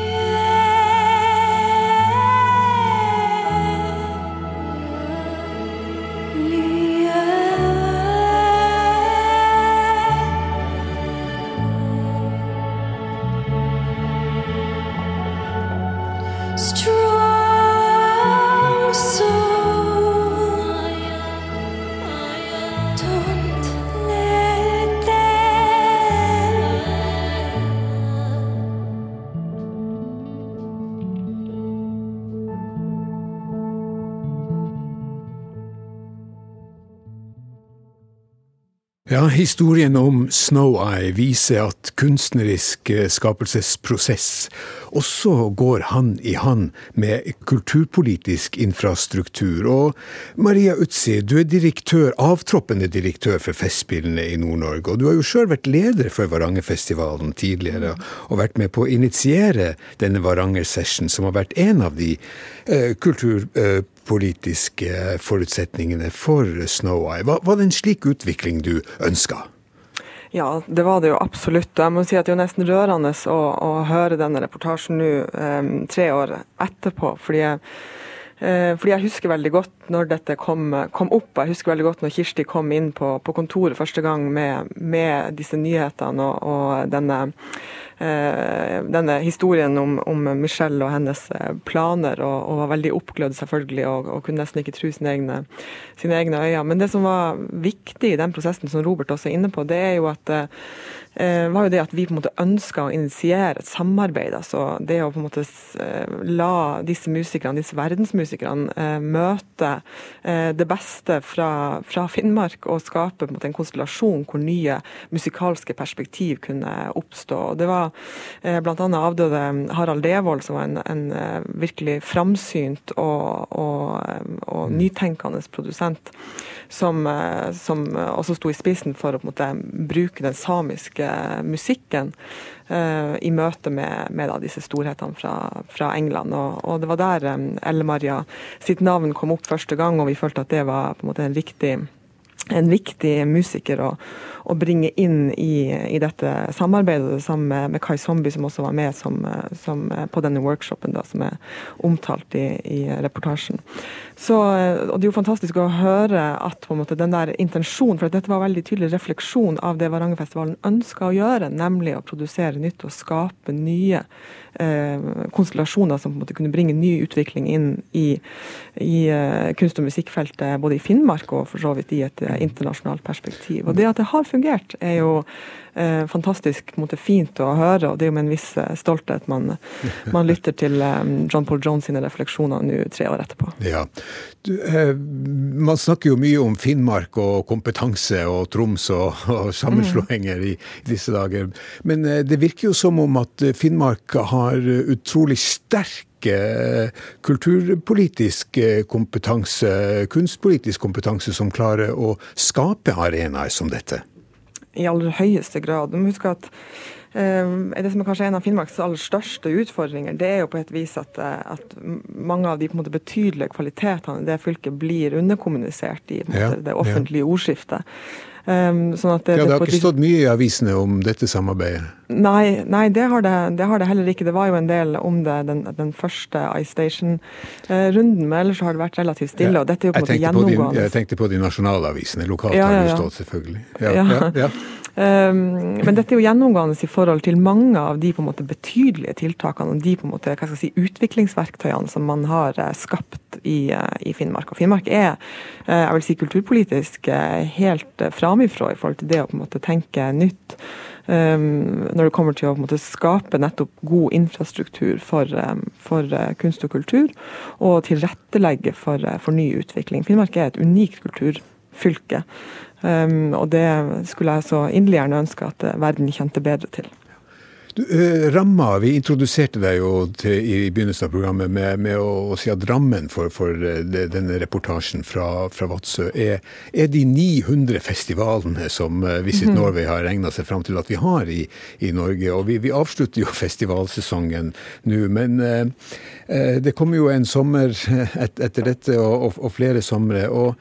Ja, historien om Snow Eye viser at kunstnerisk eh, skapelsesprosess også går hand i hand med kulturpolitisk infrastruktur. Og Maria Utsi, du er direktør, avtroppende direktør for Festspillene i Nord-Norge. Og du har jo sjøl vært leder for Varangerfestivalen tidligere, og vært med på å initiere denne Varanger Session, som har vært en av de eh, kulturpolitiske forutsetningene for Snow Eye. Var, var det en slik utvikling du ønska? Ja, det var det jo absolutt. Og jeg må si at det er nesten rørende å, å høre denne reportasjen nå, eh, tre år etterpå. Fordi jeg, fordi jeg husker veldig godt når dette kom, kom opp. Jeg husker veldig godt når Kirsti kom inn på, på kontoret første gang med, med disse nyhetene og, og denne, eh, denne historien om, om Michelle og hennes eh, planer, og, og var veldig oppglødd selvfølgelig, og, og kunne nesten ikke tro sine egne, sine egne øyne. Men det som var viktig i den prosessen som Robert også er inne på, det er jo at eh, var jo det at vi på en måte ønska å initiere et samarbeid. altså Det å på en måte eh, la disse musikerne, disse verdensmusikerne eh, møte eh, det beste fra, fra Finnmark og skaper en en konstellasjon hvor nye musikalske perspektiv kunne oppstå. Og Det var eh, bl.a. avdøde Harald Devold, som var en, en virkelig framsynt og, og, og nytenkende produsent, som, som også sto i spissen for å måte bruke den samiske musikken i møte med, med da, disse storhetene fra, fra England. Og, og det var der um, Elle-Maria sitt navn kom opp første gang, og vi følte at det var på en måte en riktig en viktig musiker å, å bringe inn i, i dette samarbeidet sammen med, med Kai Zombie, som også var med som, som, på denne workshopen da, som er omtalt i, i reportasjen. Så, og Det er jo fantastisk å høre at på en måte, den der intensjonen, for dette var veldig tydelig refleksjon av det Varangerfestivalen ønska å gjøre, nemlig å produsere nytt og skape nye eh, konstellasjoner som på en måte kunne bringe ny utvikling inn i, i eh, kunst- og musikkfeltet, både i Finnmark og for så vidt i et eh, internasjonalt perspektiv. Og Det at det har fungert, er jo eh, fantastisk måte, fint å høre, og det er jo med en viss eh, stolthet man, man lytter til eh, John Paul Jones sine refleksjoner nå tre år etterpå. Ja. Du, eh, man snakker jo mye om Finnmark og kompetanse og Troms og, og sammenslåinger i, i disse dager. Men eh, det virker jo som om at Finnmark har utrolig sterk eh, kulturpolitisk kompetanse, kunstpolitisk kompetanse, som klarer å skape arenaer som dette. I aller høyeste grad. Du må huske at eh, det som er kanskje en av Finnmarks aller største utfordringer, det er jo på et vis at, eh, at mange av de måte, betydelige kvalitetene i det fylket blir underkommunisert i en Ja, det offentlige ordskiftet. Um, sånn det, Ja, det har ikke stått mye i avisene om dette samarbeidet. Nei, nei det, har det, det har det heller ikke. Det var jo en del om det den, den første Ice Station-runden, men ellers har det vært relativt stille. og dette er jo på en måte tenkte på de, jeg tenkte på de nasjonale avisene. Lokalt Ja, har ja, det ja. stått, selvfølgelig. Ja, Ja. Um, men dette er jo gjennomgående i forhold til mange av de på en måte betydelige tiltakene og de på en måte, hva skal jeg si, utviklingsverktøyene som man har eh, skapt i, eh, i Finnmark. Og Finnmark er eh, jeg vil si, kulturpolitisk helt framifrå i forhold til det å på en måte tenke nytt. Um, når det kommer til å på en måte, skape nettopp god infrastruktur for, for kunst og kultur, og tilrettelegge for, for ny utvikling. Finnmark er et unikt kulturfylke. Um, og det skulle jeg så inderlig gjerne ønske at eh, verden kjente bedre til. Du, eh, ramma, vi introduserte deg jo til, i begynnelsen av programmet med, med å, å si at rammen for, for eh, denne reportasjen fra, fra Vadsø er, er de 900 festivalene som Visit Mhm. Norway har regna seg fram til at vi har i, i Norge. Og vi, vi avslutter jo festivalsesongen nå, men eh, det kommer jo en sommer et, etter dette, og, og, og flere somre. Og,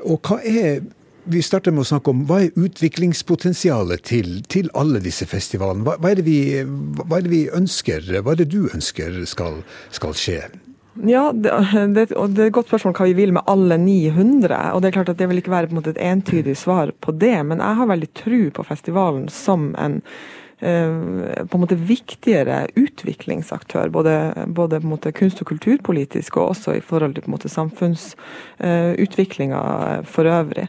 og hva er vi starter med å snakke om hva er utviklingspotensialet til, til alle disse festivalene. Hva, hva, er vi, hva er det vi ønsker, hva er det du ønsker skal, skal skje? Ja, det, og det er et godt spørsmål hva vi vil med alle 900. og Det er klart at det vil ikke være på en måte et entydig svar på det, men jeg har veldig tro på festivalen som en på en måte viktigere utviklingsaktør, både, både på en måte kunst- og kulturpolitisk og også i forhold til på en måte samfunnsutviklinga for øvrig.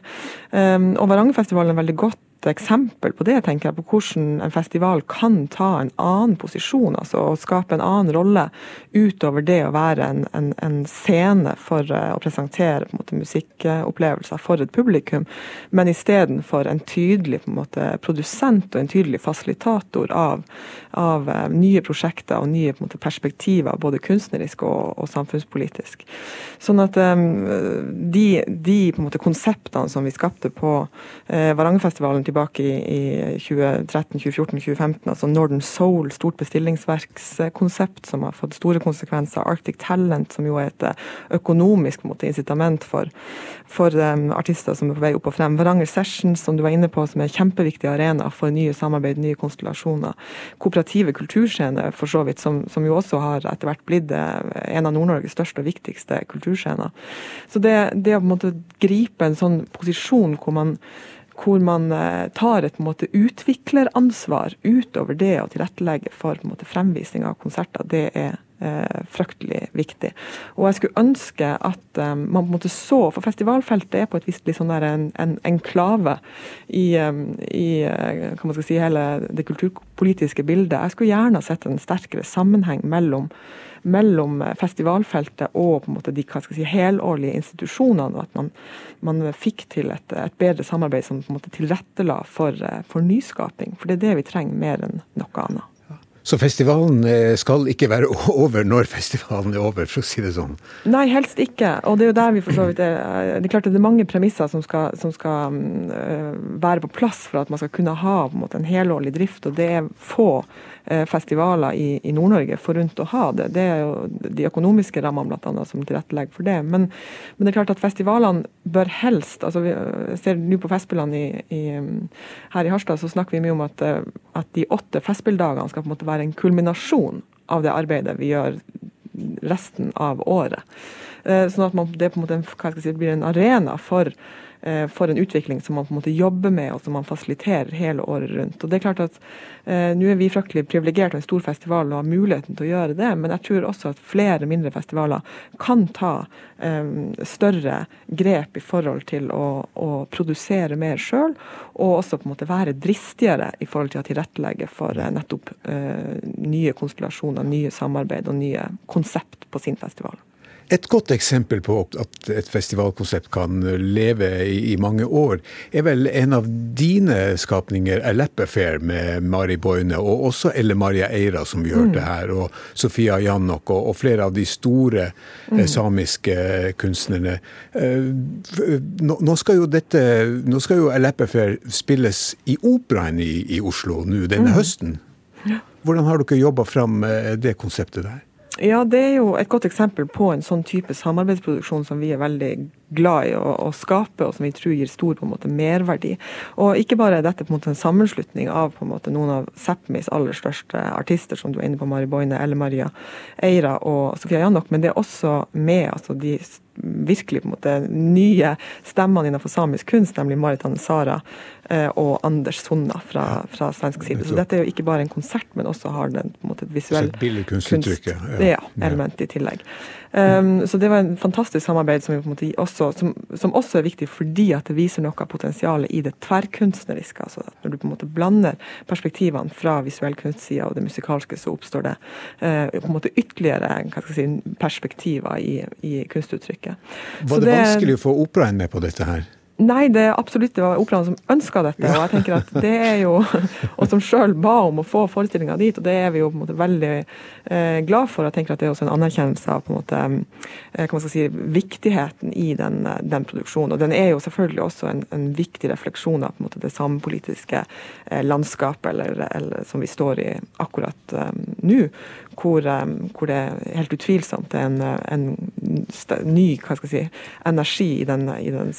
Um, og Varangerfestivalen er veldig godt eksempel på det, tenker jeg, på hvordan en festival kan ta en annen posisjon, altså å skape en annen rolle utover det å være en, en, en scene for eh, å presentere måte, musikkopplevelser for et publikum, men istedenfor en tydelig en måte, produsent og en tydelig fasilitator av, av eh, nye prosjekter og nye måte, perspektiver, både kunstnerisk og, og samfunnspolitisk. Sånn at um, de, de måte, konseptene som vi skapte på eh, Varangerfestivalen tilbake i, i 2013, 2014, 2015, altså Northern Soul, stort bestillingsverkskonsept som har fått store konsekvenser, Arctic Talent, som jo er et eh, økonomisk måte, incitament for, for um, artister som er på vei opp og frem. Varanger Sessions, som du var inne på, som er en kjempeviktig arena for nye samarbeid, nye konstellasjoner. Kooperative kulturscener, for så vidt, som, som jo også har etter hvert blitt eh, en av Nord-Norges største og viktigste kulturscener. Så det, det å på en måte gripe en sånn posisjon hvor man hvor man eh, tar et på en måte utvikleransvar utover det å tilrettelegge for på en måte fremvisning av konserter, det er eh, fryktelig viktig. Og jeg skulle ønske at eh, man på en måte så, for festivalfeltet er på et vis litt sånn der en, en enklave i, eh, i eh, hva man skal si, hele det kulturpolitiske bildet. Jeg skulle gjerne sett en sterkere sammenheng mellom mellom festivalfeltet og på en måte de hva skal jeg si, helårlige institusjonene, og at man, man fikk til et, et bedre samarbeid som på en måte tilrettela for, eh, for nyskaping. For det er det vi trenger mer enn noe annet. Så festivalen eh, skal ikke være over når festivalen er over, for å si det sånn. Nei, helst ikke. Og det er jo der vi for så vidt er Det er klart at det er mange premisser som skal, som skal mm, være på plass for at man skal kunne ha en, måte, en helårlig drift, og det er få eh, festivaler i, i Nord-Norge forunt å ha det. Det er jo de økonomiske rammene blant annet som tilrettelegger for det. Men, men det er klart at festivalene bør helst altså vi jeg ser nå på Festspillene i, her i Harstad, så snakker vi mye om at, eh, at de åtte Festspilldagene skal på en måte være en kulminasjon av det arbeidet vi gjør resten av året. Eh, Sånn at man, det på en måte si, blir en arena for, eh, for en utvikling som man på en måte jobber med og som man fasiliterer hele året rundt. Og det er klart at eh, Nå er vi fryktelig privilegert av en stor festival og har muligheten til å gjøre det, men jeg tror også at flere mindre festivaler kan ta eh, større grep i forhold til å, å produsere mer sjøl, og også på en måte være dristigere i forhold til å tilrettelegge for eh, nettopp eh, nye konstellasjoner, nye samarbeid og nye konsept på sin festival. Et godt eksempel på at et festivalkonsept kan leve i, i mange år, er vel en av dine skapninger, A Lap Affair med Mari Boine, og også Elle Maria Eira, som vi hørte her, og Sofia Jannok, og, og flere av de store eh, samiske kunstnerne. Eh, nå, nå skal jo dette, nå skal jo A Lap Affair spilles i Operaen i, i Oslo nå denne høsten. Hvordan har dere jobba fram eh, det konseptet der? Ja, det er jo et godt eksempel på en sånn type samarbeidsproduksjon som vi er veldig glad i å, å skape, og som vi tror gir stor på en måte merverdi. Og ikke bare er dette på en måte en sammenslutning av på en måte noen av Sápmis aller største artister, som du er inne på, Mari Boine, Elle Maria Eira og Sofia Janok, men det er også med altså de virkelig på en måte nye stemmene innenfor samisk kunst, nemlig Maritan Sara eh, og Anders Sonna fra, fra svensk side. Så dette er jo ikke bare en konsert, men også har den på en måte et visuelt billedkunstuttrykk, ja. element i tillegg. Um, så det var en fantastisk samarbeid som, vi også, som, som også er viktig fordi at det viser noe av potensialet i det tverrkunstneriske. altså at Når du på en måte blander perspektivene fra visuell kunstsida og det musikalske, så oppstår det uh, på en måte ytterligere hva skal jeg si, perspektiver i, i kunstuttrykket. Var Så det, vanskelig å få operaen med på dette her? Nei, det er absolutt det var operaen som ønska dette. Og jeg tenker at det er jo, og som sjøl ba om å få forestillinga dit, og det er vi jo på en måte veldig eh, glad for. Jeg tenker at det er også en anerkjennelse av på en måte, eh, hva man skal si, viktigheten i den, eh, den produksjonen. Og den er jo selvfølgelig også en, en viktig refleksjon av på en måte, det samepolitiske eh, landskapet eller, eller, som vi står i akkurat eh, nå. Hvor, hvor det helt utvilsomt er en, en ny si, energi i den, i den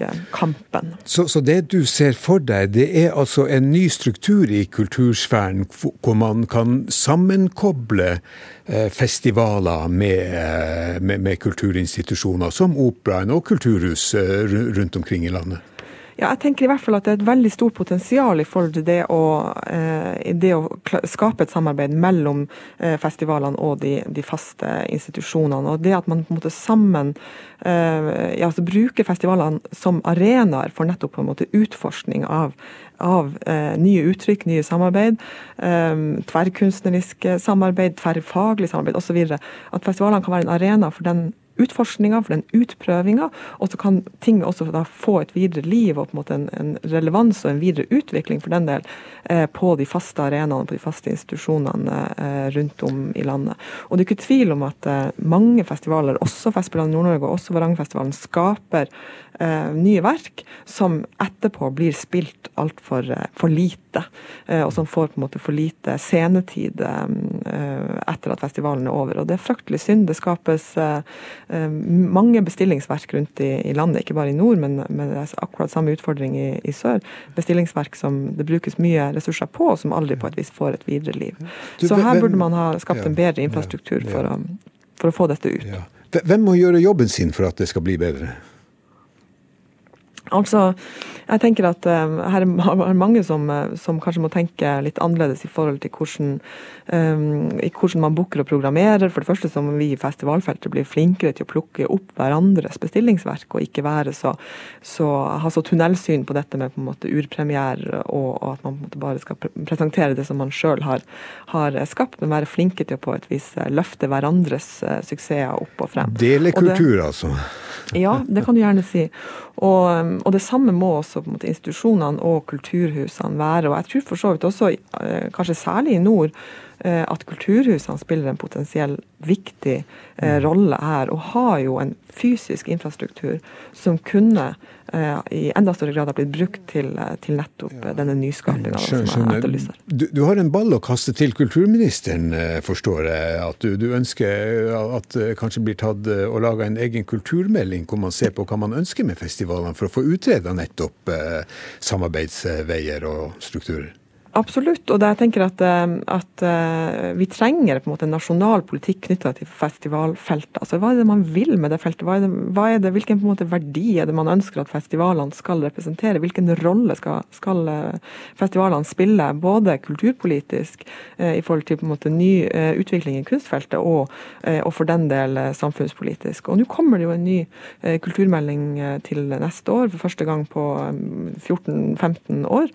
ja. kampen. Så, så det du ser for deg, det er altså en ny struktur i kultursfæren hvor hvor man kan sammenkoble eh, festivaler med, eh, med, med kulturinstitusjoner som operaen og kulturhus eh, rundt omkring i landet? Ja, jeg tenker i hvert fall at det er et veldig stort potensial i forhold til det å, eh, det å skape et samarbeid mellom eh, festivalene og de, de faste institusjonene. Og det at man på en måte sammen eh, ja, altså bruker festivalene som arenaer for nettopp på en måte utforskning av av nye uttrykk, nye samarbeid, tverrkunstneriske samarbeid, tverrfaglig samarbeid osv. At festivalene kan være en arena for den utforskninga, for den utprøvinga, og så kan ting også da få et videre liv og på en måte en, en relevans og en videre utvikling for den del eh, på de faste arenaene, på de faste institusjonene eh, rundt om i landet. Og det er ikke tvil om at eh, mange festivaler, også Festivalene i Nord-Norge og også Varangerfestivalen, skaper eh, nye verk som etterpå blir spilt altfor eh, for lite, eh, og som får på en måte for lite scenetid etter at festivalen er over. Og det er fryktelig synd. Det skapes mange bestillingsverk rundt i, i landet, ikke bare i nord, men, men det er akkurat samme utfordring i, i sør. Bestillingsverk som det brukes mye ressurser på, og som aldri på et vis får et videre liv. Så her burde man ha skapt en bedre infrastruktur for å, for å få dette ut. Ja. Hvem må gjøre jobben sin for at det skal bli bedre? Altså, jeg tenker at eh, her er mange som, eh, som kanskje må tenke litt annerledes i forhold til hvordan, um, i hvordan man booker og programmerer. For det første så må vi i festivalfeltet bli flinkere til å plukke opp hverandres bestillingsverk, og ikke være så, så, ha så tunnelsyn på dette med på en måte urpremiere, og, og at man på en måte bare skal pre presentere det som man sjøl har, har skapt, men være flinke til å på et vis løfte hverandres suksesser opp og frem. Og det- altså. ja, det kan du gjerne si. Og, og det samme må også på en måte, institusjonene og kulturhusene være. Og jeg tror for så vidt også, eh, kanskje særlig i nord, at kulturhusene spiller en potensiell viktig eh, rolle her. Og har jo en fysisk infrastruktur som kunne eh, i enda større grad ha blitt brukt til, eh, til nettopp ja. denne nyskapinga som jeg etterlyser. Du, du har en ball å kaste til kulturministeren, eh, forstår jeg. At du, du ønsker at det kanskje blir tatt eh, og laga en egen kulturmelding hvor man ser på hva man ønsker med festivalene, for å få utreda nettopp eh, samarbeidsveier og strukturer. Absolutt. Og jeg tenker at, eh, at eh, vi trenger på en måte nasjonal politikk knytta til festivalfeltet. Altså, Hva er det man vil med det feltet? Hva er det, hva er det, hvilken måte verdi er det man ønsker at festivalene skal representere? Hvilken rolle skal, skal eh, festivalene spille, både kulturpolitisk i forhold til måte ny utvikling i kunstfeltet, og, og for den del samfunnspolitisk. Og nå kommer det jo en ny kulturmelding til neste år, for første gang på eh, 14-15 år.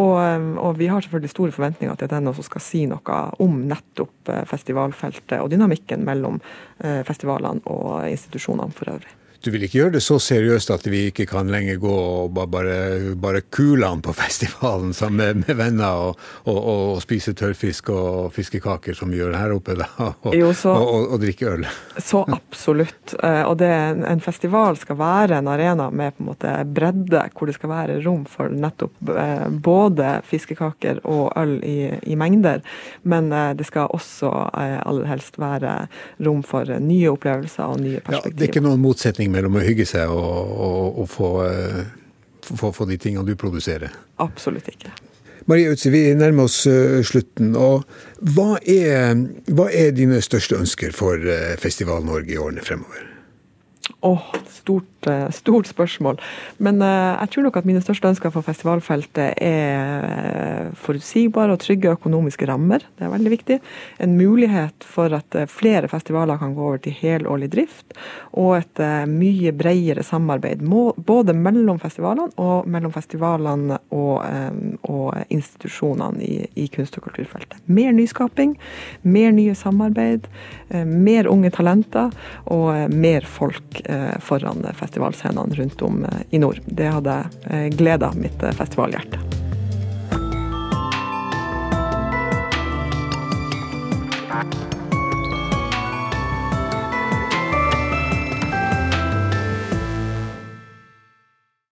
Og, og vi har selvfølgelig store forventninger til at den også skal si noe om nettopp eh, festivalfeltet og dynamikken mellom eh, festivalene og institusjonene for øvrig. Du vil ikke gjøre det så seriøst at vi ikke kan lenger gå og bare, bare kule an på festivalen sammen med, med venner og, og, og spise tørrfisk og fiskekaker som vi gjør her oppe, da, og, Jo, så- og, drikke øl? Så absolutt. Eh, Og det, en, festival skal være en arena med på en måte bredde, hvor det skal være rom for nettopp eh, både fiskekaker og øl i, i mengder. Men eh, det skal også aller helst være rom for nye opplevelser og nye perspektiver. Ja, det er ikke noen motsetning mellom å hygge seg og, og, og få, eh, få, få de tingene du produserer. Absolutt ikke. Marie Utsi, vi nærmer oss eh, slutten. og hva er, hva er dine største ønsker for eh, Festival Norge i årene fremover? Åh, stort, eh, stort spørsmål. Men uh, jeg tror nok at mine største ønsker for festivalfeltet er eh, forutsigbare og trygge økonomiske rammer. Det er veldig viktig. En mulighet for at flere festivaler kan gå over til helårlig drift. Og et uh, mye bredere samarbeid må, både mellom festivalene og mellom festivalene og, um, og institusjonene i, i kunst- og kulturfeltet. Mer nyskaping, mer nye samarbeid, uh, mer unge talenter og mer folk Eh, foran festivalscenene rundt om eh, i nord. Det hadde eh, gleda mitt festivalhjerte. Thank